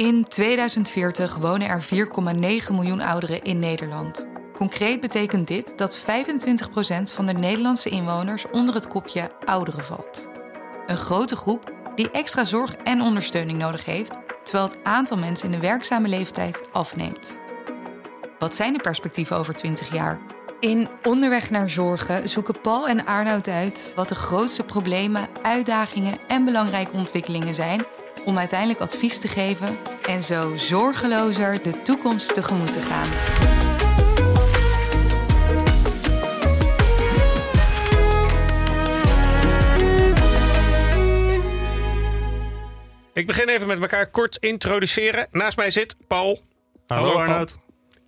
In 2040 wonen er 4,9 miljoen ouderen in Nederland. Concreet betekent dit dat 25% van de Nederlandse inwoners onder het kopje ouderen valt. Een grote groep die extra zorg en ondersteuning nodig heeft, terwijl het aantal mensen in de werkzame leeftijd afneemt. Wat zijn de perspectieven over 20 jaar? In Onderweg naar Zorgen zoeken Paul en Arnoud uit wat de grootste problemen, uitdagingen en belangrijke ontwikkelingen zijn om uiteindelijk advies te geven en zo zorgelozer de toekomst tegemoet te gaan. Ik begin even met elkaar kort introduceren. Naast mij zit Paul. Hallo, Paul. Arnoud.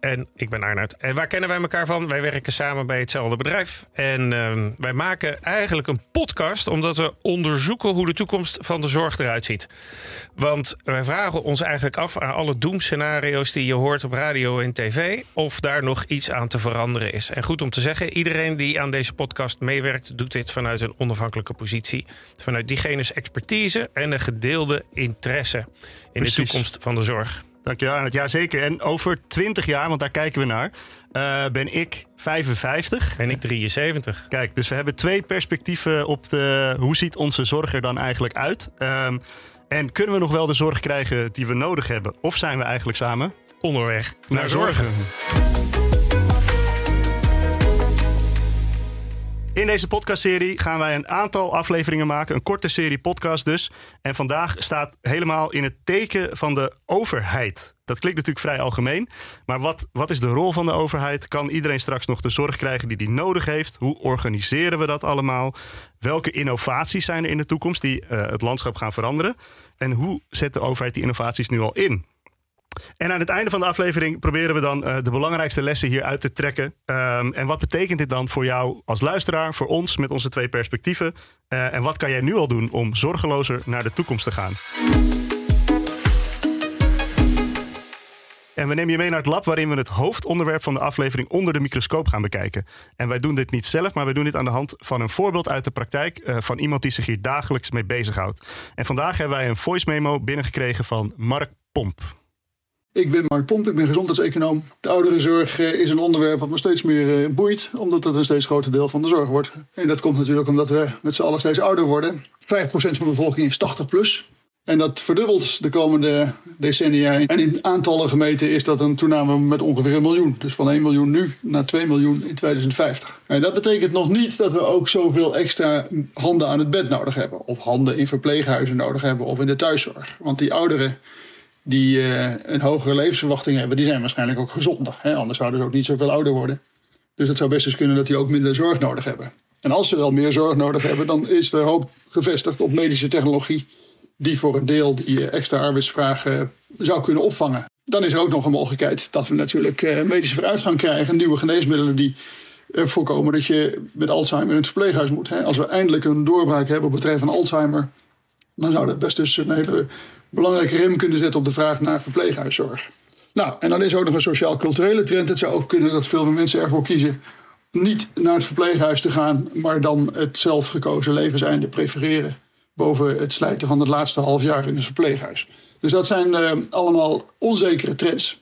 En ik ben Arnoud. En waar kennen wij elkaar van? Wij werken samen bij hetzelfde bedrijf. En ehm, wij maken eigenlijk een podcast omdat we onderzoeken hoe de toekomst van de zorg eruit ziet. Want wij vragen ons eigenlijk af aan alle doemscenario's die je hoort op radio en tv, of daar nog iets aan te veranderen is. En goed om te zeggen, iedereen die aan deze podcast meewerkt, doet dit vanuit een onafhankelijke positie. Vanuit diegene's expertise en een gedeelde interesse in Precies. de toekomst van de zorg. Dankjewel, Arnoud. Ja, zeker. En over 20 jaar, want daar kijken we naar, eh, ben ik 55. En ik 73. Kijk, dus we hebben twee perspectieven op de, hoe ziet onze zorg er dan eigenlijk uit? Ehm, en kunnen we nog wel de zorg krijgen die we nodig hebben? Of zijn we eigenlijk samen Onderweg naar zorgen. In deze podcastserie gaan wij een aantal afleveringen maken. Een korte serie podcast dus. En vandaag staat helemaal in het teken van de overheid. Dat klinkt natuurlijk vrij algemeen. Maar wat, wat is de rol van de overheid? Kan iedereen straks nog de zorg krijgen die die nodig heeft? Hoe organiseren we dat allemaal? Welke innovaties zijn er in de toekomst die eh, het landschap gaan veranderen? En hoe zet de overheid die innovaties nu al in? En aan het einde van de aflevering proberen we dan eh, de belangrijkste lessen hieruit te trekken. Ehm, en wat betekent dit dan voor jou als luisteraar, voor ons met onze twee perspectieven? Eh, en wat kan jij nu al doen om zorgelozer naar de toekomst te gaan? En we nemen je mee naar het lab waarin we het hoofdonderwerp van de aflevering onder de microscoop gaan bekijken. En wij doen dit niet zelf, maar wij doen dit aan de hand van een voorbeeld uit de praktijk eh, van iemand die zich hier dagelijks mee bezighoudt. En vandaag hebben wij een voice memo binnengekregen van Mark Pomp. Ik ben Mark Pomp, ik ben gezondheidseconoom. De ouderenzorg eh, is een onderwerp wat me steeds meer eh, boeit, omdat het een steeds groter deel van de zorg wordt. En dat komt natuurlijk omdat we met z'n allen steeds ouder worden. 5% van de bevolking is 80 plus. En dat verdubbelt de komende decennia. En in aantallen gemeten is dat een toename met ongeveer een miljoen. Dus van 1 miljoen nu naar 2 miljoen in 2050. En dat betekent nog niet dat we ook zoveel extra handen aan het bed nodig hebben. Of handen in verpleeghuizen nodig hebben of in de thuiszorg. Want die ouderen die eh, een hogere levensverwachting hebben, die zijn waarschijnlijk ook gezonder. Hè? Anders zouden ze ook niet zoveel ouder worden. Dus het zou best eens kunnen dat die ook minder zorg nodig hebben. En als ze wel meer zorg nodig hebben, dan is de hoop gevestigd op medische technologie. Die voor een deel die eh, extra arbeidsvraag eh, zou kunnen opvangen. Dan is er ook nog een mogelijkheid dat we natuurlijk medische vooruitgang krijgen. Nieuwe geneesmiddelen die voorkomen dat je met Alzheimer in het verpleeghuis moet. Als we eindelijk een doorbraak hebben op het van Alzheimer. Dan zou dat best dus een hele belangrijke rem kunnen zetten op de vraag naar verpleeghuiszorg. Nou, en dan is ook nog een sociaal-culturele trend. Het zou ook kunnen dat veel meer mensen ervoor kiezen niet naar het verpleeghuis te gaan, maar dan het zelfgekozen levenseinde prefereren boven het slijten van het laatste half jaar in het verpleeghuis. Dus dat zijn eh, allemaal onzekere trends.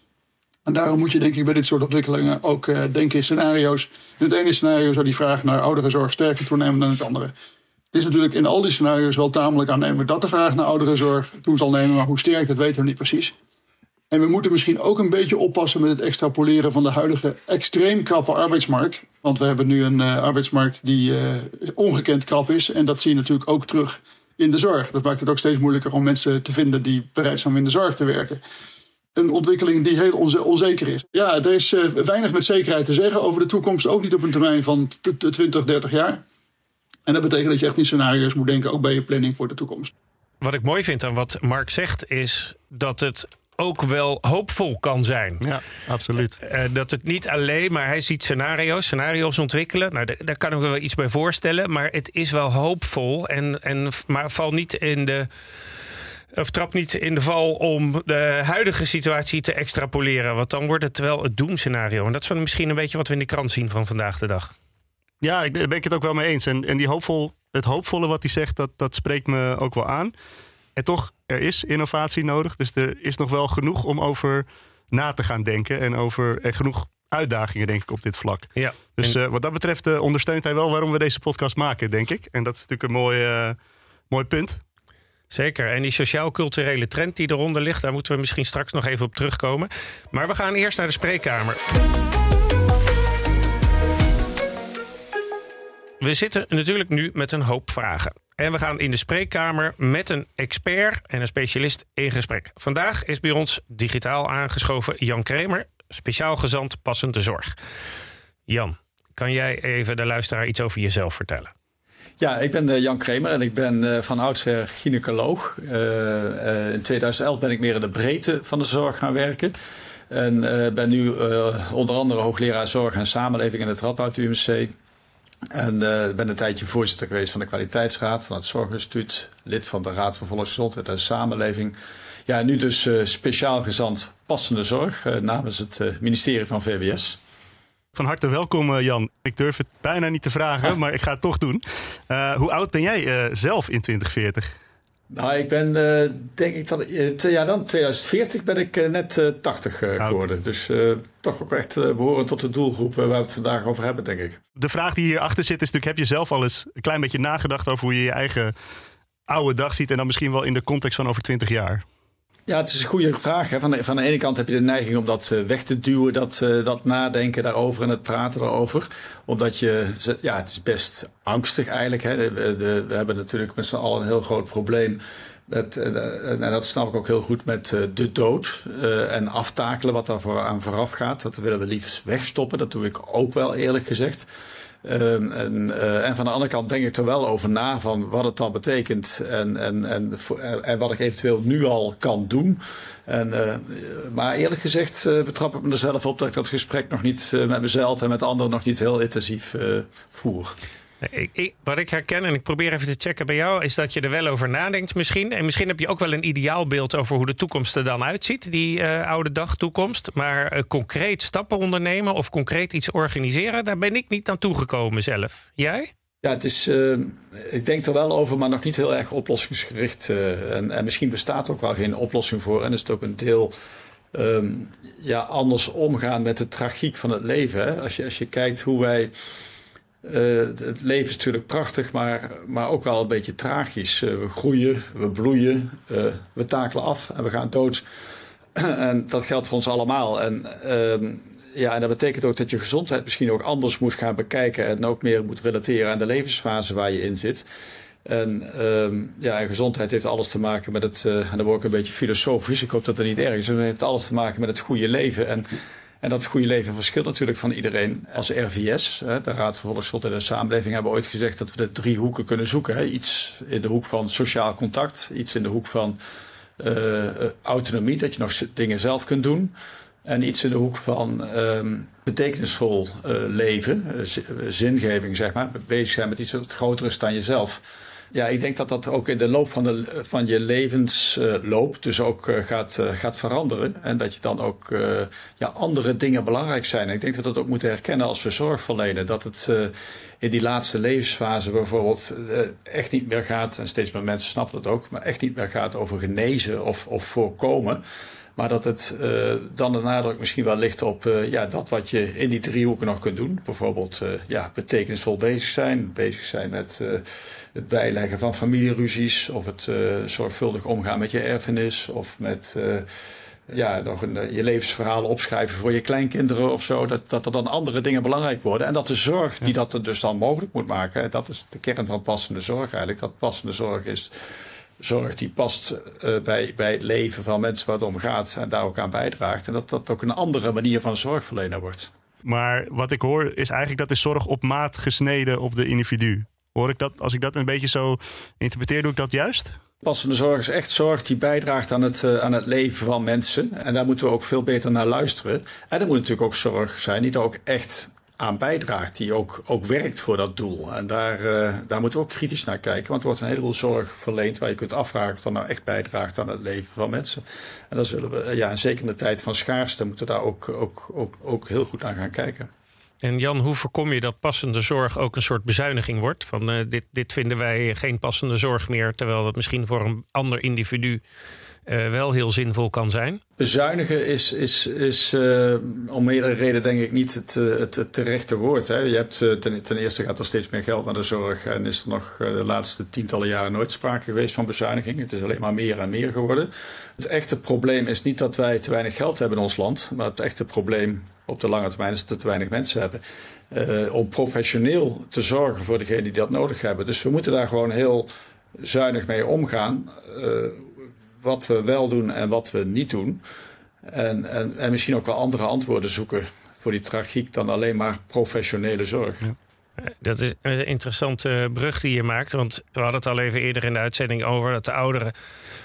En daarom moet je denk ik bij dit soort ontwikkelingen ook eh, denken in scenario's. In het ene scenario zou die vraag naar ouderenzorg sterker toenemen dan het andere. Het is natuurlijk in al die scenario's wel tamelijk aannemelijk dat de vraag naar ouderenzorg toe zal nemen. Maar hoe sterk, dat weten we niet precies. En we moeten misschien ook een beetje oppassen met het extrapoleren van de huidige extreem krappe arbeidsmarkt. Want we hebben nu een eh, arbeidsmarkt die eh, ongekend krap is. En dat zie je natuurlijk ook terug in de zorg. Dat maakt het ook steeds moeilijker om mensen te vinden die bereid zijn om in de zorg te werken. Een ontwikkeling die heel onze- onzeker is. Ja, er is eh, weinig met zekerheid te zeggen over de toekomst. Ook niet op een termijn van t- t- 20, 30 jaar. En dat betekent dat je echt in scenario's moet denken, ook bij je planning voor de toekomst. Wat ik mooi vind aan wat Mark zegt, is dat het ook wel hoopvol kan zijn. Ja, absoluut. Eh, dat het niet alleen, maar hij ziet scenario's, scenario's ontwikkelen. Nou, daar kan ik me wel iets bij voorstellen. Maar het is wel hoopvol. En, en, maar val niet in de. Of trap niet in de val om de huidige situatie te extrapoleren. Want dan wordt het wel het doemscenario. En dat is wel misschien een beetje wat we in de krant zien van vandaag de dag. Ja, ik, daar ben ik het ook wel mee eens. En, en die hoopvol, het hoopvolle wat hij zegt, dat, dat spreekt me ook wel aan. En toch er is innovatie nodig. Dus er is nog wel genoeg om over na te gaan denken. En, over, en genoeg uitdagingen, denk ik, op dit vlak. Ja. Dus uh, wat dat betreft uh, ondersteunt hij wel waarom we deze podcast maken, denk ik. En dat is natuurlijk een mooi, uh, mooi punt. Zeker. En die sociaal-culturele trend die eronder ligt, daar moeten we misschien straks nog even op terugkomen. Maar we gaan eerst naar de spreekkamer. We zitten natuurlijk nu met een hoop vragen. En we gaan in de spreekkamer met een expert en een specialist in gesprek. Vandaag is bij ons digitaal aangeschoven Jan Kremer, speciaal gezant passende zorg. Jan, kan jij even de luisteraar iets over jezelf vertellen? Ja, ik ben uh, Jan Kremer en ik ben uh, van oudsher gynaecoloog. Uh, in 2011 ben ik meer in de breedte van de zorg gaan werken. En ben nu onder andere hoogleraar zorg en samenleving in het Radboud UMC. En ben een tijdje voorzitter geweest van de kwaliteitsraad van het Zorginstituut. Lid van de Raad voor Volksgezondheid en Samenleving. Ja, nu dus speciaal gezant passende zorg namens het ministerie van VWS. Van harte welkom, Jan. Ik durf het bijna niet te vragen, maar ik ga het toch doen. Hoe oud ben jij zelf in 2040? Nou, ik ben, uh, denk ik, dat, ja, dan 2040 ben ik net 80 geworden. Okay. Dus toch ook echt behoren tot de doelgroep waar we het vandaag over hebben, denk ik. De vraag die hierachter zit is natuurlijk, heb je zelf al eens een klein beetje nagedacht over hoe je je eigen oude dag ziet en dan misschien wel in de context van over 20 jaar? Ja, het is een goede vraag. Hè. Van, de, van de ene kant heb je de neiging om dat uh, weg te duwen, dat, uh, dat nadenken daarover en het praten daarover. Omdat je, ja, het is best angstig eigenlijk. Hè. De, we hebben natuurlijk met z'n allen een heel groot probleem. Met, uh, en dat snap ik ook heel goed met de dood en aftakelen wat daar voor aan vooraf gaat. Dat willen we liefst wegstoppen. Dat doe ik ook wel eerlijk gezegd. Um, en, uh, en, van de andere kant denk ik er wel over na van wat het dan betekent en, en, en, en wat ik eventueel nu al kan doen. En, uh, maar eerlijk gezegd uh, betrap ik me er zelf op dat ik dat gesprek nog niet met mezelf en met anderen nog niet heel intensief voer. Wat ik herken, en ik probeer even te checken bij jou, is dat je er wel over nadenkt misschien. En misschien heb je ook wel een ideaalbeeld over hoe de toekomst er dan uitziet, die uh, oude dag toekomst. Maar uh, concreet stappen ondernemen of concreet iets organiseren, daar ben ik niet aan toegekomen zelf. Jij? Ja, het is, uh, ik denk er wel over, maar nog niet heel erg oplossingsgericht. En, en, misschien bestaat ook wel geen oplossing voor. En is het ook een deel um, ja, anders omgaan met de tragiek van het leven. Als, je, als je kijkt hoe wij uh, het leven is natuurlijk prachtig, maar, maar ook wel een beetje tragisch. Uh, we groeien, we bloeien, uh, we takelen af en we gaan dood. en dat geldt voor ons allemaal. En, ja, en dat betekent ook dat je gezondheid misschien ook anders moet gaan bekijken en ook meer moet relateren aan de levensfase waar je in zit. En, um, ja, en gezondheid heeft alles te maken met het, en dan word ik een beetje filosofisch, ik hoop dat dat niet erg is, het heeft alles te maken met het goede leven. En en dat goede leven verschilt natuurlijk van iedereen. Als RVS, de Raad voor Volksgezondheid en Samenleving, hebben ooit gezegd dat we de drie hoeken kunnen zoeken. Iets in de hoek van sociaal contact, iets in de hoek van uh, autonomie, dat je nog dingen zelf kunt doen. En iets in de hoek van um, betekenisvol uh, leven, zingeving zeg maar, bezig zijn met iets wat groter is dan jezelf. Ja, ik denk dat dat ook in de loop van, de, van je levensloop dus ook uh, gaat, uh, gaat veranderen. En dat je dan ook ja, andere dingen belangrijk zijn. ik denk dat we dat ook moeten herkennen als we zorg verlenen. Dat het in die laatste levensfase bijvoorbeeld echt niet meer gaat, en steeds meer mensen snappen dat ook, maar echt niet meer gaat over genezen of, of voorkomen. Maar dat het dan de nadruk misschien wel ligt op ja, dat wat je in die driehoeken nog kunt doen. Bijvoorbeeld ja, betekenisvol bezig zijn. Bezig zijn met het bijleggen van familieruzies. Of het zorgvuldig omgaan met je erfenis. Of met ja, nog een, je levensverhaal opschrijven voor je kleinkinderen of zo. Dat, dat er dan andere dingen belangrijk worden. En dat de zorg die dat er dus dan mogelijk moet maken. Dat is de kern van passende zorg eigenlijk. Dat passende zorg is zorg die past uh, bij, bij het leven van mensen waar het om gaat en daar ook aan bijdraagt. En dat dat ook een andere manier van zorgverlener wordt. Maar wat ik hoor is eigenlijk dat de zorg op maat gesneden op de individu. Hoor ik dat, als ik dat een beetje zo interpreteer, doe ik dat juist? Passende zorg is echt zorg die bijdraagt aan het, uh, aan het leven van mensen. En daar moeten we ook veel beter naar luisteren. En er moet natuurlijk ook zorg zijn die er ook echt aan bijdraagt, die ook, ook werkt voor dat doel. En daar, uh, daar moeten we ook kritisch naar kijken, want er wordt een heleboel zorg verleend waar je kunt afvragen of dat nou echt bijdraagt aan het leven van mensen. En dan zullen we, ja, en zeker in de tijd van schaarste, moeten we daar ook, ook, ook, ook heel goed aan gaan kijken. En Jan, hoe voorkom je dat passende zorg ook een soort bezuiniging wordt? Van uh, dit, dit vinden wij geen passende zorg meer, terwijl dat misschien voor een ander individu uh, wel heel zinvol kan zijn? Bezuinigen is, is, is uh, om meerdere redenen denk ik niet het, het, het terechte woord. Hè. Je hebt, ten, ten, eerste gaat er steeds meer geld naar de zorg en is er nog de laatste tientallen jaren nooit sprake geweest van bezuiniging. Het is alleen maar meer en meer geworden. Het echte probleem is niet dat wij te weinig geld hebben in ons land, maar het echte probleem op de lange termijn is dat we te weinig mensen hebben. Om professioneel te zorgen voor degenen die dat nodig hebben. Dus we moeten daar gewoon heel zuinig mee omgaan. Wat we wel doen en wat we niet doen. En, en, en misschien ook wel andere antwoorden zoeken voor die tragiek dan alleen maar professionele zorg. Ja. Dat is een interessante brug die je maakt. Want we hadden het al even eerder in de uitzending over dat de ouderen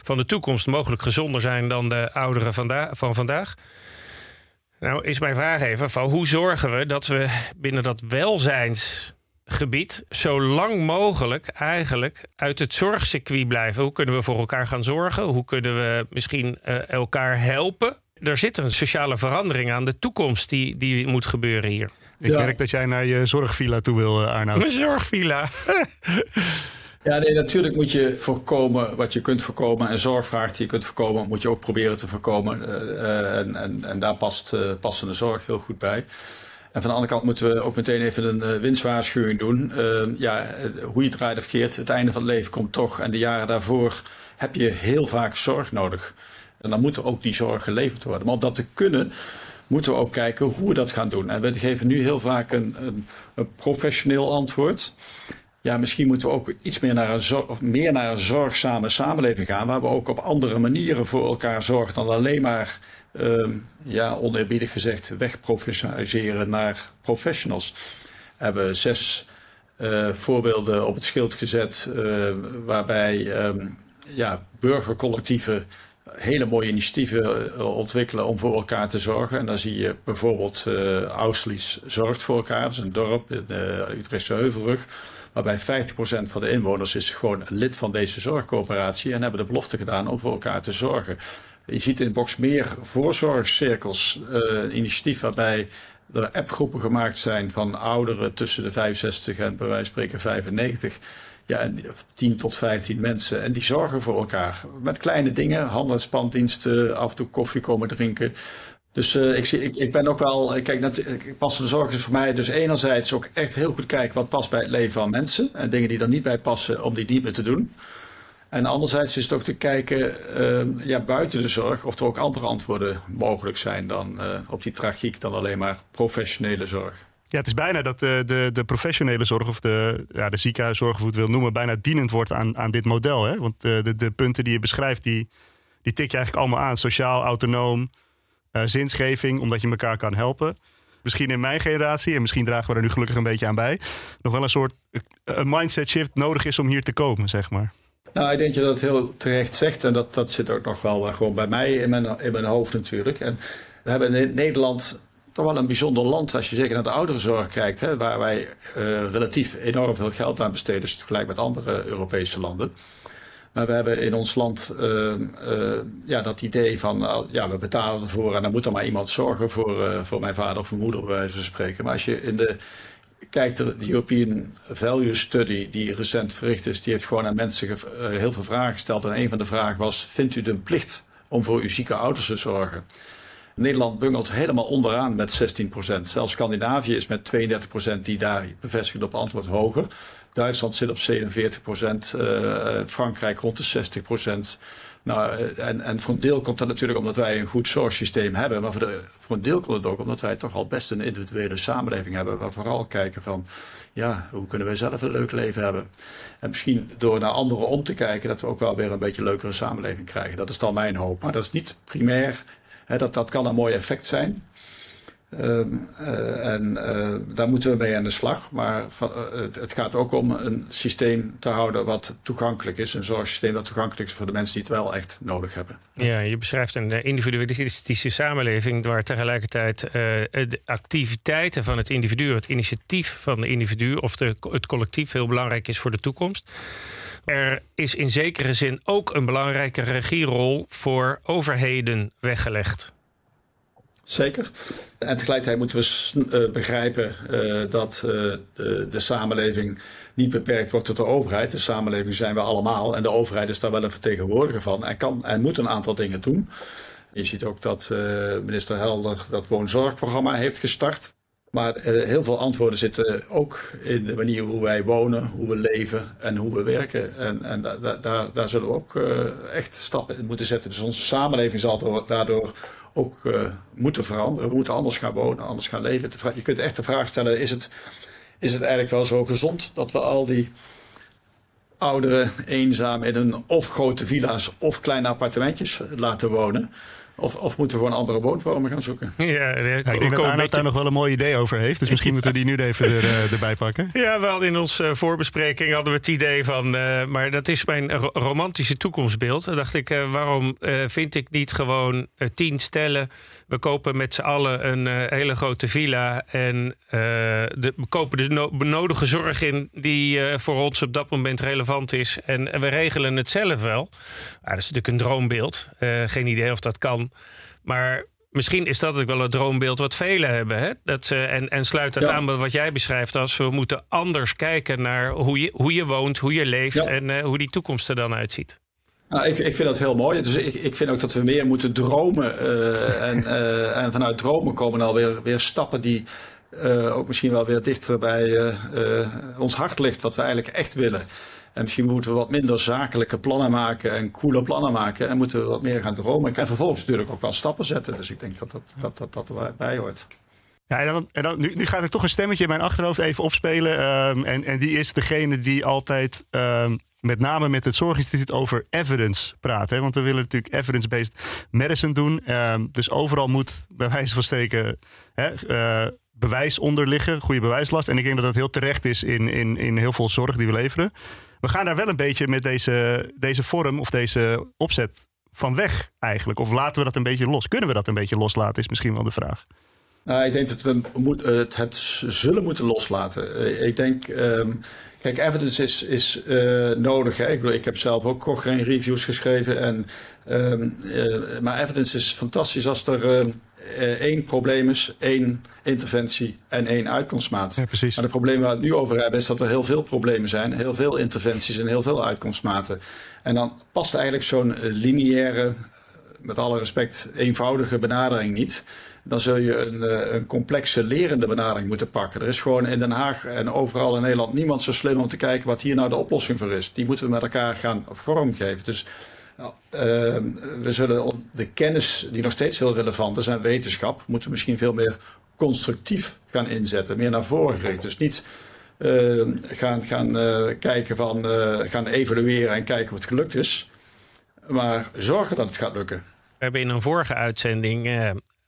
van de toekomst mogelijk gezonder zijn dan de ouderen van vandaag. Nou, is mijn vraag even: van hoe zorgen we dat we binnen dat welzijnsgebied zo lang mogelijk eigenlijk uit het zorgcircuit blijven? Hoe kunnen we voor elkaar gaan zorgen? Hoe kunnen we misschien uh, elkaar helpen? Er zit een sociale verandering aan de toekomst die, die moet gebeuren hier. Ik ja. merk dat jij naar je zorgvilla toe wil, eh, Arnoud. Mijn zorgvilla. Ja, nee, natuurlijk moet je voorkomen wat je kunt voorkomen. En zorgvraag die je kunt voorkomen, moet je ook proberen te voorkomen. Uh, en, en, en, daar past uh, passende zorg heel goed bij. En van de andere kant moeten we ook meteen even een uh, winstwaarschuwing doen. Ehm, ja, hoe je draait of keert, het einde van het leven komt toch. En de jaren daarvoor heb je heel vaak zorg nodig. En dan moet er ook die zorg geleverd worden. Maar om dat te kunnen, moeten we ook kijken hoe we dat gaan doen. En we geven nu heel vaak een, een, een professioneel antwoord ja, misschien moeten we ook iets meer naar, een zorg, meer naar een zorgzame samenleving gaan. Waar we ook op andere manieren voor elkaar zorgen dan alleen maar, ja, oneerbiedig gezegd, wegprofessionaliseren naar professionals. We hebben zes uh, voorbeelden op het schild gezet uh, waarbij uh, ja, burgercollectieven hele mooie initiatieven ontwikkelen om voor elkaar te zorgen. En dan zie je bijvoorbeeld uh, zorgt voor elkaar. Dat is een dorp in de Utrechtse Heuvelrug Waarbij 50% van de inwoners is gewoon lid van deze zorgcoöperatie en hebben de belofte gedaan om voor elkaar te zorgen. Je ziet in Box meer voorzorgcirkels, uh, initiatief waarbij er appgroepen gemaakt zijn van ouderen tussen de 65 en bij wijze van spreken 95. Ja, 10 tot 15 mensen. En die zorgen voor elkaar. Met kleine dingen, handelspandiensten, af en toe koffie komen drinken. Dus uh, ik, zie, ik, ik ben ook wel, kijk, dat, passende zorg is voor mij dus enerzijds ook echt heel goed kijken wat past bij het leven van mensen. En dingen die er niet bij passen, om die niet meer te doen. En anderzijds is het ook te kijken uh, ja, buiten de zorg of er ook andere antwoorden mogelijk zijn dan uh, op die tragiek dan alleen maar professionele zorg. Ja, het is bijna dat de, de, de professionele zorg of de, ja, de ziekenhuiszorg, het wil noemen, bijna dienend wordt aan, aan dit model. Hè? Want de, de, de punten die je beschrijft, die, die tik je eigenlijk allemaal aan. Sociaal, autonoom, zinsgeving, omdat je elkaar kan helpen. Misschien in mijn generatie, en misschien dragen we er nu gelukkig een beetje aan bij, nog wel een soort eh, een mindset shift nodig is om hier te komen, zeg maar. Nou, ik denk dat je dat heel terecht zegt. En dat, dat zit ook nog wel gewoon bij mij in mijn, in mijn hoofd natuurlijk. En we hebben in Nederland toch wel een bijzonder land als je zeker naar de ouderenzorg kijkt. Hè, waar wij uh, relatief enorm veel geld aan besteden. vergelijk met andere Europese landen. Maar we hebben in ons land uh, uh, ja, dat idee van, ja, we betalen ervoor en dan moet er maar iemand zorgen voor, voor mijn vader of mijn moeder, bij wijze van spreken. Maar als je in de, kijkt, de European Value Study, die recent verricht is, die heeft gewoon aan mensen heel veel vragen gesteld. En een van de vragen was, vindt u de plicht om voor uw zieke ouders te zorgen? Nederland bungelt helemaal onderaan met 16%. Zelfs Scandinavië is met 32% die daar bevestigend op antwoord hoger. Duitsland zit op 47 procent, uh, Frankrijk rond de 60 procent. Nou, eh, en, voor een deel komt dat natuurlijk omdat wij een goed zorgsysteem hebben. Maar voor, de, voor een deel komt het ook omdat wij toch al best een individuele samenleving hebben. Waar we vooral kijken van, ja, hoe kunnen wij zelf een leuk leven hebben? En misschien door naar anderen om te kijken, dat we ook wel weer een beetje leukere samenleving krijgen. Dat is dan mijn hoop. Maar dat is niet primair. Hè, dat, dat kan een mooi effect zijn. Uh, uh, en uh, daar moeten we mee aan de slag. Maar eh, het, het, gaat ook om een systeem te houden wat toegankelijk is. Een zorgsysteem dat toegankelijk is voor de mensen die het wel echt nodig hebben. Ja, je beschrijft een individualistische samenleving waar tegelijkertijd de activiteiten van het individu, het initiatief van de individu of de, het collectief heel belangrijk is voor de toekomst. Er is in zekere zin ook een belangrijke regierol voor overheden weggelegd. Zeker. En tegelijkertijd moeten we begrijpen dat de, de samenleving niet beperkt wordt tot de overheid. De samenleving zijn we allemaal en de overheid is daar wel een vertegenwoordiger van en kan en moet een aantal dingen doen. Je ziet ook dat minister Helder dat woonzorgprogramma heeft gestart. Maar heel veel antwoorden zitten ook in de manier hoe wij wonen, hoe we leven en hoe we werken. En, en da, da, daar, daar zullen we ook echt stappen in moeten zetten. Dus onze samenleving zal daardoor ook moeten veranderen. We moeten anders gaan wonen, anders gaan leven. Je kunt echt de vraag stellen, is het is het eigenlijk wel zo gezond dat we al die ouderen eenzaam in een of grote villa's of kleine appartementjes laten wonen. Of, of moeten we gewoon andere woonvormen gaan zoeken? Ja, ik, ik denk dat Arnold daar nog wel een mooi idee over heeft. Dus misschien moeten we die nu even er, uh, erbij pakken. Ja, wel in onze uh, voorbespreking hadden we het idee van... Uh, maar dat is mijn romantische toekomstbeeld. Dan dacht ik, waarom vind ik niet gewoon tien stellen... we kopen met z'n allen een hele grote villa... en de, we kopen de no nodige zorg in die voor ons op dat moment relevant is... en we regelen het zelf wel. Ah, dat is natuurlijk een droombeeld. geen idee of dat kan... Maar misschien is dat ook wel het droombeeld wat velen hebben. Hè? Dat, ze, en, en sluit dat aan bij wat jij beschrijft als we moeten anders kijken naar hoe je, hoe je woont, hoe je leeft en uh, hoe die toekomst er dan uitziet. Nou, ik, ik vind dat heel mooi. Dus ik, ik vind ook dat we meer moeten dromen. Uh, en, uh, en vanuit dromen komen dan weer, weer stappen die ook misschien wel weer dichter bij ons hart ligt. Wat we eigenlijk echt willen. En misschien moeten we wat minder zakelijke plannen maken en coole plannen maken. En moeten we wat meer gaan dromen. En vervolgens natuurlijk ook wel stappen zetten. Dus ik denk dat dat, dat, dat, dat erbij hoort. Ja, en dan, en dan, nu, nu gaat er toch een stemmetje in mijn achterhoofd even opspelen. Um, en, en die is degene die altijd um, met name met het Zorginstituut over evidence praat. Hè? Want we willen natuurlijk evidence-based medicine doen. Um, dus overal moet bij wijze van spreken hè, uh, bewijs onder liggen, goede bewijslast. En ik denk dat dat heel terecht is in, in, in heel veel zorg die we leveren we gaan daar wel een beetje met deze, deze vorm of deze opzet van weg eigenlijk. Of laten we dat een beetje los? Kunnen we dat een beetje loslaten, is misschien wel de vraag. Nou, ik denk dat we moet, het, het zullen moeten loslaten. Eh, ik denk, um, kijk, evidence is, is uh, nodig. Hè? Ik, ik heb zelf ook Cochrane reviews geschreven. En, uh, maar evidence is fantastisch als er uh, één probleem is, één interventie en één uitkomstmaat. Ja, precies. Maar het probleem waar we het nu over hebben is dat er heel veel problemen zijn, heel veel interventies en heel veel uitkomstmaten. En dan past eigenlijk zo'n lineaire, met alle respect, eenvoudige benadering niet dan zul je een, een, complexe lerende benadering moeten pakken. Er is gewoon in Den Haag en overal in Nederland niemand zo slim om te kijken wat hier nou de oplossing voor is. Die moeten we met elkaar gaan vormgeven. Dus nou, uh, we zullen de kennis die nog steeds heel relevant is en wetenschap, moeten misschien veel meer constructief gaan inzetten, meer naar voren gericht. Dus niet uh, gaan, gaan uh, kijken van, gaan evalueren en kijken het gelukt is, maar zorgen dat het gaat lukken. We hebben in een vorige uitzending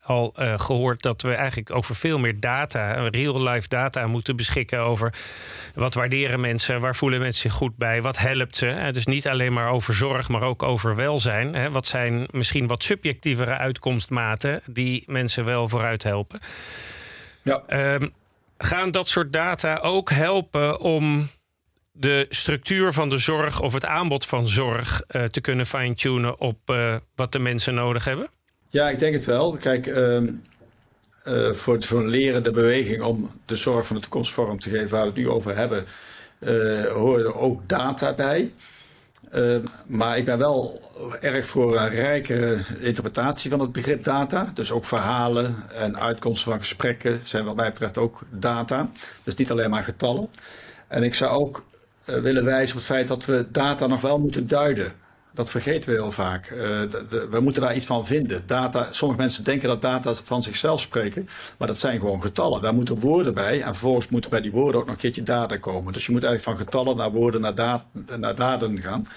al uh, gehoord dat we eigenlijk over veel meer data, real-life data, moeten beschikken over wat waarderen mensen, waar voelen mensen zich goed bij, wat helpt ze. Dus niet alleen maar over zorg, maar ook over welzijn. Wat zijn misschien wat subjectievere uitkomstmaten die mensen wel vooruit helpen? Ja. Um, gaan dat soort data ook helpen om de structuur van de zorg of het aanbod van zorg uh, te kunnen fine-tunen op uh, wat de mensen nodig hebben? Ja, ik denk het wel. Kijk, uh, uh, voor zo'n lerende beweging om de zorg van de toekomst vorm te geven, waar we het nu over hebben, uh, horen ook data bij. Uh, maar ik ben wel erg voor een rijkere interpretatie van het begrip data. Dus ook verhalen en uitkomsten van gesprekken zijn wat mij betreft ook data. Dus niet alleen maar getallen. En ik zou ook uh, willen wijzen op het feit dat we data nog wel moeten duiden. Dat vergeten we heel vaak. De, we moeten daar iets van vinden. Data, sommige mensen denken dat data van zichzelf spreken, maar dat zijn gewoon getallen. Daar moeten woorden bij en vervolgens moeten bij die woorden ook nog een keertje data komen. Dus je moet eigenlijk van getallen naar woorden naar, da naar daden gaan.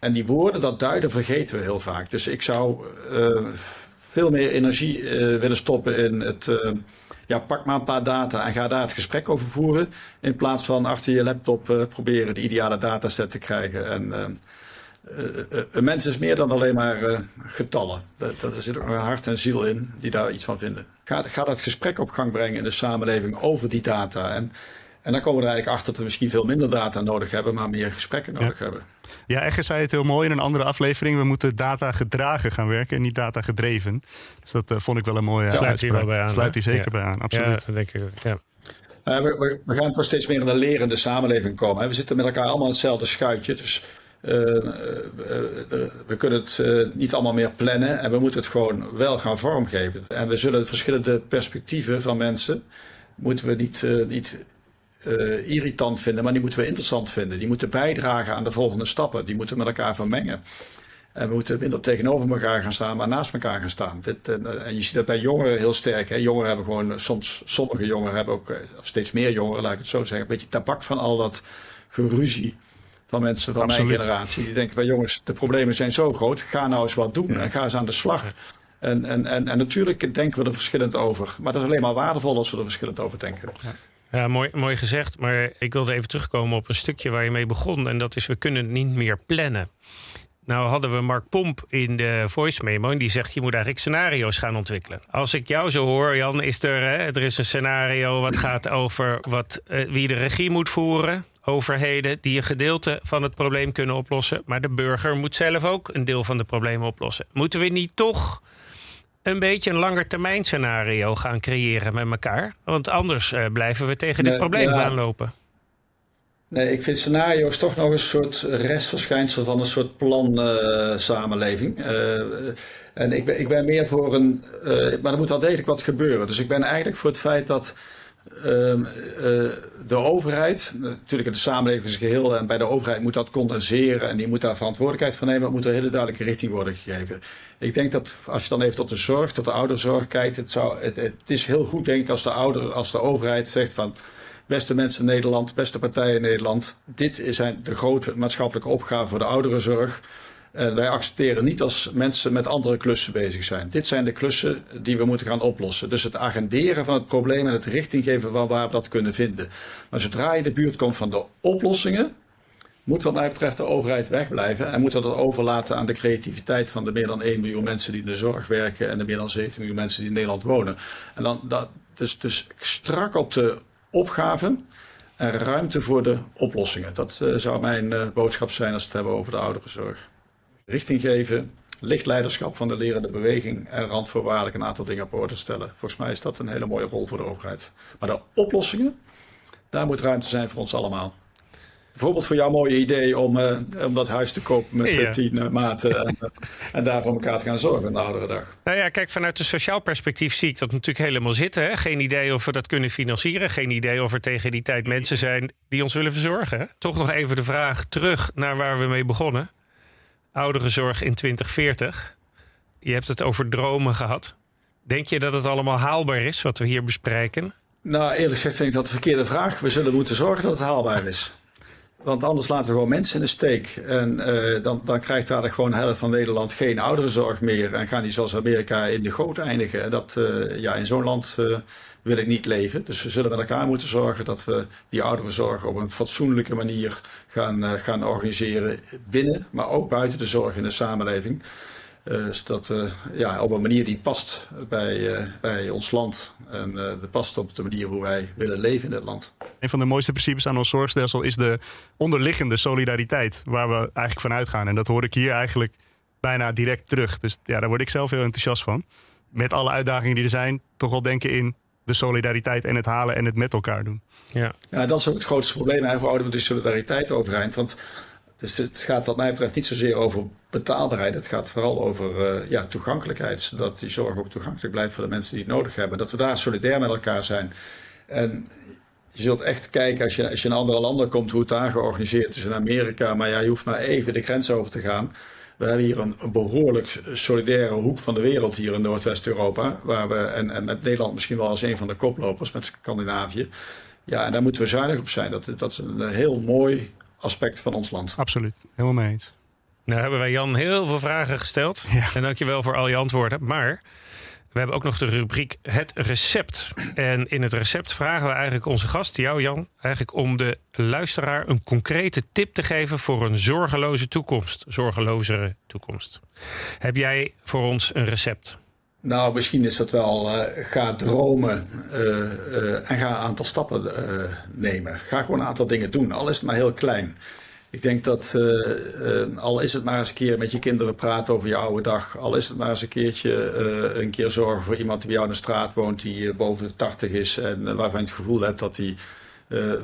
En die woorden, dat duiden, vergeten we heel vaak. Dus ik zou uh, veel meer energie uh, willen stoppen in het ja, pak maar een paar data en ga daar het gesprek over voeren. In plaats van achter je laptop proberen de ideale dataset te krijgen. En een mens is meer dan alleen maar uh, getallen. Dat, dat, er zit ook een hart en ziel in die daar iets van vinden. Ga, ga dat gesprek op gang brengen in de samenleving over die data. En, En dan komen we er eigenlijk achter dat we misschien veel minder data nodig hebben, maar meer gesprekken nodig hebben. Ja, Egge zei het heel mooi in een andere aflevering. We moeten data gedragen gaan werken en niet data gedreven. Dus dat uh, vond ik wel een mooie Sluit uitspraak. Sluit hier wel bij aan. Sluit hier zeker bij aan, absoluut. Ja, denk ik ja. Uh, we, we, gaan toch steeds meer in een lerende samenleving komen. We zitten met elkaar allemaal in hetzelfde schuitje. Dus we kunnen het niet allemaal meer plannen. En we moeten het gewoon wel gaan vormgeven. En we zullen verschillende perspectieven van mensen... moeten we niet, niet irritant vinden, maar die moeten we interessant vinden. Die moeten bijdragen aan de volgende stappen. Die moeten met elkaar vermengen. En we moeten minder tegenover elkaar gaan staan, maar naast elkaar gaan staan. Dit, en je ziet dat bij jongeren heel sterk. Hè. Jongeren hebben gewoon, soms, sommige jongeren hebben ook, steeds meer jongeren, laat ik het zo zeggen, een beetje tabak van al dat geruzie van mensen van Absoluut. mijn generatie. Die denken, bij jongens, de problemen zijn zo groot, ga nou eens wat doen ja. en ga eens aan de slag. En, en, en, en natuurlijk denken we er verschillend over. Maar dat is alleen maar waardevol als we er verschillend over denken. Ja. Ja, mooi, mooi gezegd. Maar ik wilde even terugkomen op een stukje waar je mee begon. En dat is, we kunnen het niet meer plannen. Nou hadden we Mark Pomp in de voice memo en die zegt je moet eigenlijk scenario's gaan ontwikkelen. Als ik jou zo hoor, Jan, is er, hè, er is een scenario wat gaat over wat, uh, wie de regie moet voeren. Overheden die een gedeelte van het probleem kunnen oplossen. Maar de burger moet zelf ook een deel van de problemen oplossen. Moeten we niet toch een beetje een langetermijn scenario gaan creëren met elkaar. Want anders uh, blijven we tegen dit probleem ja. aanlopen. Nee, ik vind scenario's toch nog een soort restverschijnsel van een soort plan-samenleving. Uh, uh, en ik ben, ik ben meer voor een. maar er moet wel degelijk wat gebeuren. Dus ik ben eigenlijk voor het feit dat eh, de overheid, natuurlijk in de samenleving geheel, en bij de overheid moet dat condenseren en die moet daar verantwoordelijkheid van nemen, moet er een hele duidelijke richting worden gegeven. Ik denk dat als je dan even tot de zorg, tot de ouderzorg kijkt, het, zou, het, het is heel goed denk ik als de, ouder, als de overheid zegt van beste mensen in Nederland, beste partijen in Nederland, dit zijn de grote maatschappelijke opgaven voor de ouderenzorg. En wij accepteren niet als mensen met andere klussen bezig zijn. Dit zijn de klussen die we moeten gaan oplossen. Dus het agenderen van het probleem en het richting geven van waar we dat kunnen vinden. Maar zodra je de buurt komt van de oplossingen, moet wat mij betreft de overheid wegblijven. En moet dat overlaten aan de creativiteit van de meer dan 1 miljoen mensen die in de zorg werken en de meer dan 17 miljoen mensen die in Nederland wonen. En dan dat, dus, dus strak op de opgaven en ruimte voor de oplossingen. Dat uh, zou mijn uh, boodschap zijn als we het hebben over de ouderenzorg richting geven, lichtleiderschap van de lerende beweging en randvoorwaardelijk een aantal dingen op orde stellen. Volgens mij is dat een hele mooie rol voor de overheid. Maar de oplossingen, daar moet ruimte zijn voor ons allemaal. Bijvoorbeeld voor jouw mooie idee om, uh, om dat huis te kopen met ja. tien uh, maten en, uh, en daar voor elkaar te gaan zorgen de oudere dag. Nou ja, kijk, vanuit een sociaal perspectief zie ik dat natuurlijk helemaal zitten. Hè? Geen idee of we dat kunnen financieren. Geen idee of er tegen die tijd mensen zijn die ons willen verzorgen. Hè? Toch nog even de vraag terug naar waar we mee begonnen ouderenzorg in 2040. Je hebt het over dromen gehad. Denk je dat het allemaal haalbaar is wat we hier bespreken? Nou, eerlijk gezegd vind ik dat een verkeerde vraag. We zullen moeten zorgen dat het haalbaar is. Want anders laten we gewoon mensen in de steek. En uh, dan, dan krijgt daar gewoon de helft van Nederland geen ouderenzorg meer. En gaan die zoals Amerika in de goot eindigen. En dat, uh, ja, in zo'n land uh, wil ik niet leven. Dus we zullen met elkaar moeten zorgen dat we die ouderenzorg op een fatsoenlijke manier gaan, gaan organiseren. Binnen, maar ook buiten de zorg in de samenleving. Uh, zodat we ja, op een manier die past bij, uh, bij ons land. En uh, dat past op de manier hoe wij willen leven in dit land. Een van de mooiste principes aan ons zorgstelsel is de onderliggende solidariteit. Waar we eigenlijk van uitgaan. En dat hoor ik hier eigenlijk bijna direct terug. Dus ja, daar word ik zelf heel enthousiast van. Met alle uitdagingen die er zijn, toch wel denken in de solidariteit en het halen en het met elkaar doen. Ja, ja dat is ook het grootste probleem. Eigenlijk houden we de solidariteit overeind. Want dus het gaat wat mij betreft niet zozeer over betaalbaarheid. Het gaat vooral over uh, ja, toegankelijkheid. Zodat die zorg ook toegankelijk blijft voor de mensen die het nodig hebben. Dat we daar solidair met elkaar zijn. En je zult echt kijken als je, als je in andere landen komt hoe het daar georganiseerd is in Amerika. Maar ja, je hoeft maar even de grens over te gaan. We hebben hier een, een behoorlijk solidaire hoek van de wereld hier in Noordwest-Europa. Waar we, en, en met Nederland misschien wel als een van de koplopers met Scandinavië. Ja, en daar moeten we zuinig op zijn. Dat, dat is een heel mooi aspect van ons land. Absoluut, helemaal mee eens. Nou hebben wij Jan heel veel vragen gesteld. Ja. En dankjewel voor al je antwoorden. Maar we hebben ook nog de rubriek Het Recept. En in het recept vragen we eigenlijk onze gast, jou Jan, eigenlijk om de luisteraar een concrete tip te geven voor een zorgeloze toekomst. Zorgelozere toekomst. Heb jij voor ons een recept? Nou, misschien is dat wel. Uh, ga dromen uh, uh, en ga een aantal stappen nemen. Ga gewoon een aantal dingen doen, al is het maar heel klein. Ik denk dat, al is het maar eens een keer met je kinderen praten over je oude dag, al is het maar eens een keertje een keer zorgen voor iemand die bij jou in de straat woont, die boven de 80 is en waarvan je het gevoel hebt dat hij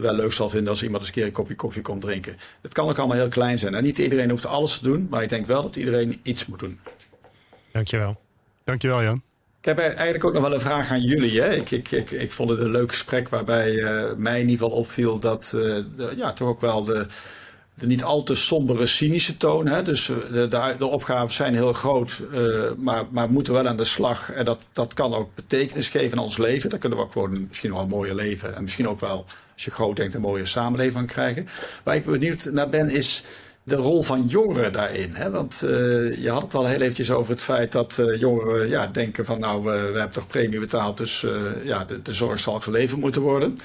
wel leuk zal vinden als iemand eens een keer een kopje koffie komt drinken. Het kan ook allemaal heel klein zijn. En niet iedereen hoeft alles te doen, maar ik denk wel dat iedereen iets moet doen. Dankjewel. Dankjewel, Jan. Ik heb eigenlijk ook nog wel een vraag aan jullie. Hè? Ik, ik, ik, ik vond het een leuk gesprek waarbij uh, mij in ieder geval opviel dat de, ja, toch ook wel de, de niet al te sombere, cynische toon. Hè? Dus eh, de, de, de opgaven zijn heel groot, maar, maar moeten wel aan de slag. En dat, dat kan ook betekenis geven aan ons leven. Daar kunnen we ook gewoon misschien wel een mooie leven. En misschien ook wel, als je groot denkt, een mooie samenleving aan krijgen. Waar ik benieuwd naar ben, is de rol van jongeren daarin. Hè? Want uh, je had het al heel eventjes over het feit dat uh, jongeren ja, denken van nou, we, hebben toch premie betaald, dus uh, ja, de, zorg zal geleverd moeten worden.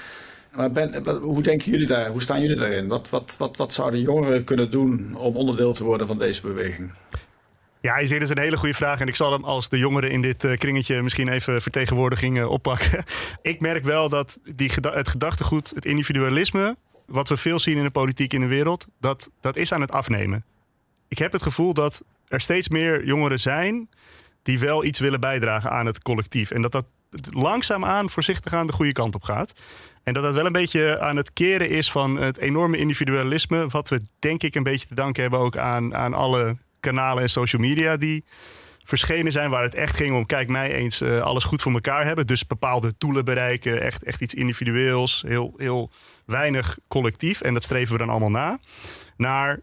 Maar ben, hoe denken jullie daar? Hoe staan jullie daarin? Wat, wat, wat, wat zouden jongeren kunnen doen om onderdeel te worden van deze beweging? Ja, je dat is een hele goede vraag. En ik zal hem als de jongeren in dit kringetje misschien even vertegenwoordiging oppakken. ik merk wel dat die, het gedachtegoed, het individualisme, wat we veel zien in de politiek in de wereld, dat, dat is aan het afnemen. Ik heb het gevoel dat er steeds meer jongeren zijn die wel iets willen bijdragen aan het collectief. En dat dat langzaamaan voorzichtig aan de goede kant op gaat. En dat dat wel een beetje aan het keren is van het enorme individualisme. Wat we denk ik een beetje te danken hebben ook aan, aan alle kanalen en social media die verschenen zijn. Waar het echt ging om, kijk mij eens, uh, alles goed voor elkaar hebben. Dus bepaalde doelen bereiken, echt, echt iets individueels. Heel, heel weinig collectief. En dat streven we dan allemaal na. Naar,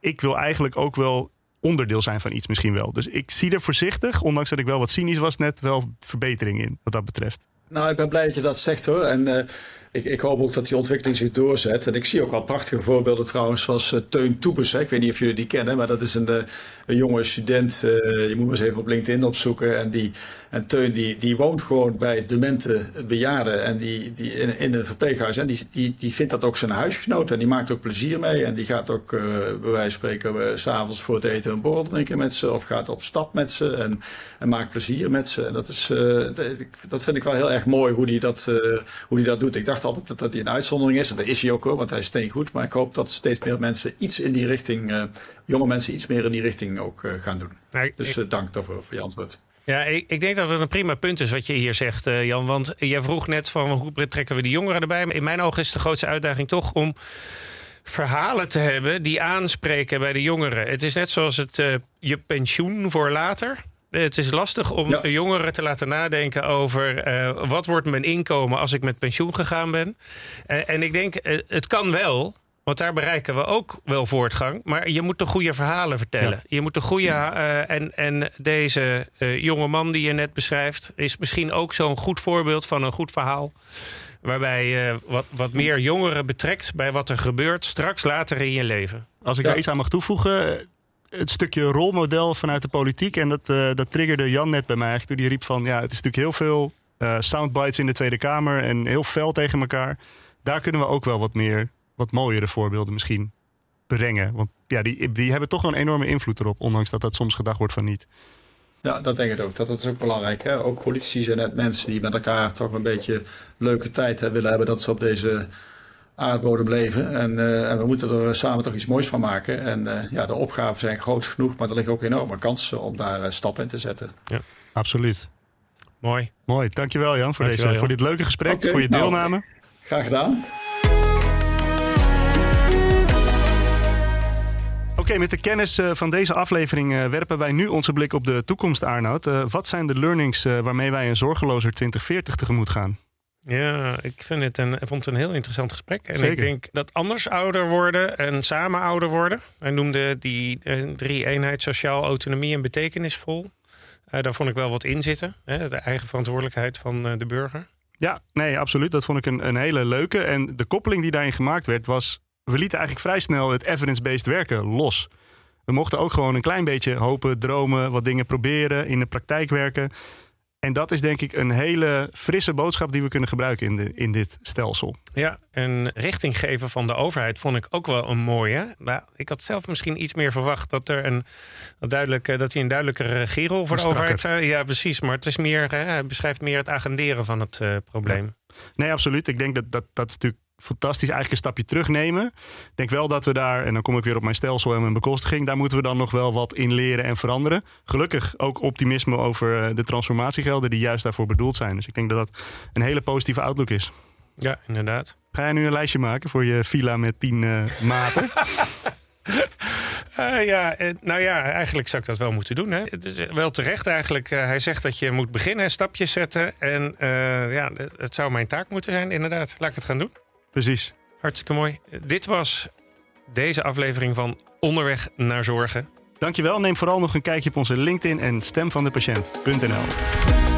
ik wil eigenlijk ook wel onderdeel zijn van iets misschien wel. Dus ik zie er voorzichtig, ondanks dat ik wel wat cynisch was net, wel verbetering in wat dat betreft. Nou, ik ben blij dat je dat zegt hoor. En uh, ik, ik, hoop ook dat die ontwikkeling zich doorzet. En ik zie ook al prachtige voorbeelden trouwens, zoals uh, Teun Toebes. Ik weet niet of jullie die kennen, maar dat is een, uh, een jonge student. je moet eens even op LinkedIn opzoeken. En die en Teun die, die woont gewoon bij demente bejaarden en die, die in, in een verpleeghuis. En die, die, die vindt dat ook zijn huisgenoot en die maakt ook plezier mee. En die gaat ook uh, bij wijze van spreken uh, s'avonds voor het eten een borrel drinken met ze. Of gaat op stap met ze en, en maakt plezier met ze. En dat, is, uh, dat vind ik wel heel erg mooi hoe die dat, hoe die dat doet. Ik dacht altijd dat dat een uitzondering is. En dat is hij ook hoor, want hij is steengoed. Maar ik hoop dat steeds meer mensen iets in die richting, jonge mensen iets meer in die richting ook gaan doen. Dus dank daarvoor voor je antwoord. Ja, ik, ik, denk dat het een prima punt is wat je hier zegt, Jan. Want jij vroeg net van hoe betrekken we de jongeren erbij. Maar in mijn ogen is de grootste uitdaging toch om verhalen te hebben die aanspreken bij de jongeren. Het is net zoals het uh, je pensioen voor later. Het is lastig om ja. jongeren te laten nadenken over uh, wat wordt mijn inkomen als ik met pensioen gegaan ben. en ik denk, het kan wel. Want daar bereiken we ook wel voortgang. Maar je moet de goede verhalen vertellen. Je moet de goede. Uh, en, en deze uh, jonge man die je net beschrijft. is misschien ook zo'n goed voorbeeld van een goed verhaal. Waarbij je uh, wat, wat meer jongeren betrekt bij wat er gebeurt straks later in je leven. Als ik ja. daar iets aan mag toevoegen. Het stukje rolmodel vanuit de politiek. En dat, dat triggerde Jan net bij mij eigenlijk. Toen die riep van ja, het is natuurlijk heel veel soundbites in de Tweede Kamer. En heel fel tegen elkaar. Daar kunnen we ook wel wat meer wat mooiere voorbeelden misschien brengen. Want ja, die, die hebben toch een enorme invloed erop, ondanks dat dat soms gedacht wordt van niet. Ja, dat denk ik ook. Dat, dat is ook belangrijk. Hè? Ook politici zijn net mensen die met elkaar toch een beetje leuke tijd willen hebben dat ze op deze aardbodem leven. En, uh, en, we moeten er samen toch iets moois van maken. En uh, ja, de opgaven zijn groot genoeg, maar er liggen ook enorme kansen om daar uh, stappen in te zetten. Ja, absoluut. Mooi. Mooi. Dankjewel Jan voor, Dankjewel, deze, Jan. voor dit leuke gesprek, okay, voor je deelname. Nou, graag gedaan. Oké, met de kennis van deze aflevering werpen wij nu onze blik op de toekomst, Arnoud. Wat zijn de learnings waarmee wij een zorgelozer 2040 tegemoet gaan? Ja, ik vind het een, vond het een heel interessant gesprek. En Zeker. ik denk dat anders ouder worden en samen ouder worden. Wij noemden die drie eenheid sociaal, autonomie en betekenisvol. daar vond ik wel wat in zitten. Hè, de eigen verantwoordelijkheid van de burger. Ja, nee, absoluut. Dat vond ik een, een hele leuke. En de koppeling die daarin gemaakt werd was we lieten eigenlijk vrij snel het evidence-based werken los. We mochten ook gewoon een klein beetje hopen, dromen, wat dingen proberen, in de praktijk werken. En dat is denk ik een hele frisse boodschap die we kunnen gebruiken in, de, in dit stelsel. Ja, een richting geven van de overheid vond ik ook wel een mooie. Maar ik had zelf misschien iets meer verwacht dat er een duidelijk eh, dat hij een duidelijke regierol voor de overheid. Ja, precies. Maar het is meer, hij beschrijft meer het agenderen van het uh, probleem. Nee, absoluut. Ik denk dat dat, dat is natuurlijk fantastisch eigenlijk een stapje terugnemen. Ik denk wel dat we daar, en dan kom ik weer op mijn stelsel en mijn bekostiging, daar moeten we dan nog wel wat in leren en veranderen. Gelukkig ook optimisme over eh, de transformatiegelden die juist daarvoor bedoeld zijn. Dus ik denk dat dat een hele positieve outlook is. Ja, inderdaad. Ga jij nu een lijstje maken voor je villa met tien uh, maten? Uh, ja, nou ja, eigenlijk zou ik dat wel moeten doen. Hè. Het is wel terecht eigenlijk. Uh, hij zegt dat je moet beginnen, stapjes zetten. En uh, ja, het zou mijn taak moeten zijn, inderdaad. Laat ik het gaan doen. Precies. Hartstikke mooi. Dit was deze aflevering van Onderweg naar Zorgen. Dankjewel. Neem vooral nog een kijkje op onze LinkedIn en stemvandepatiënt.nl.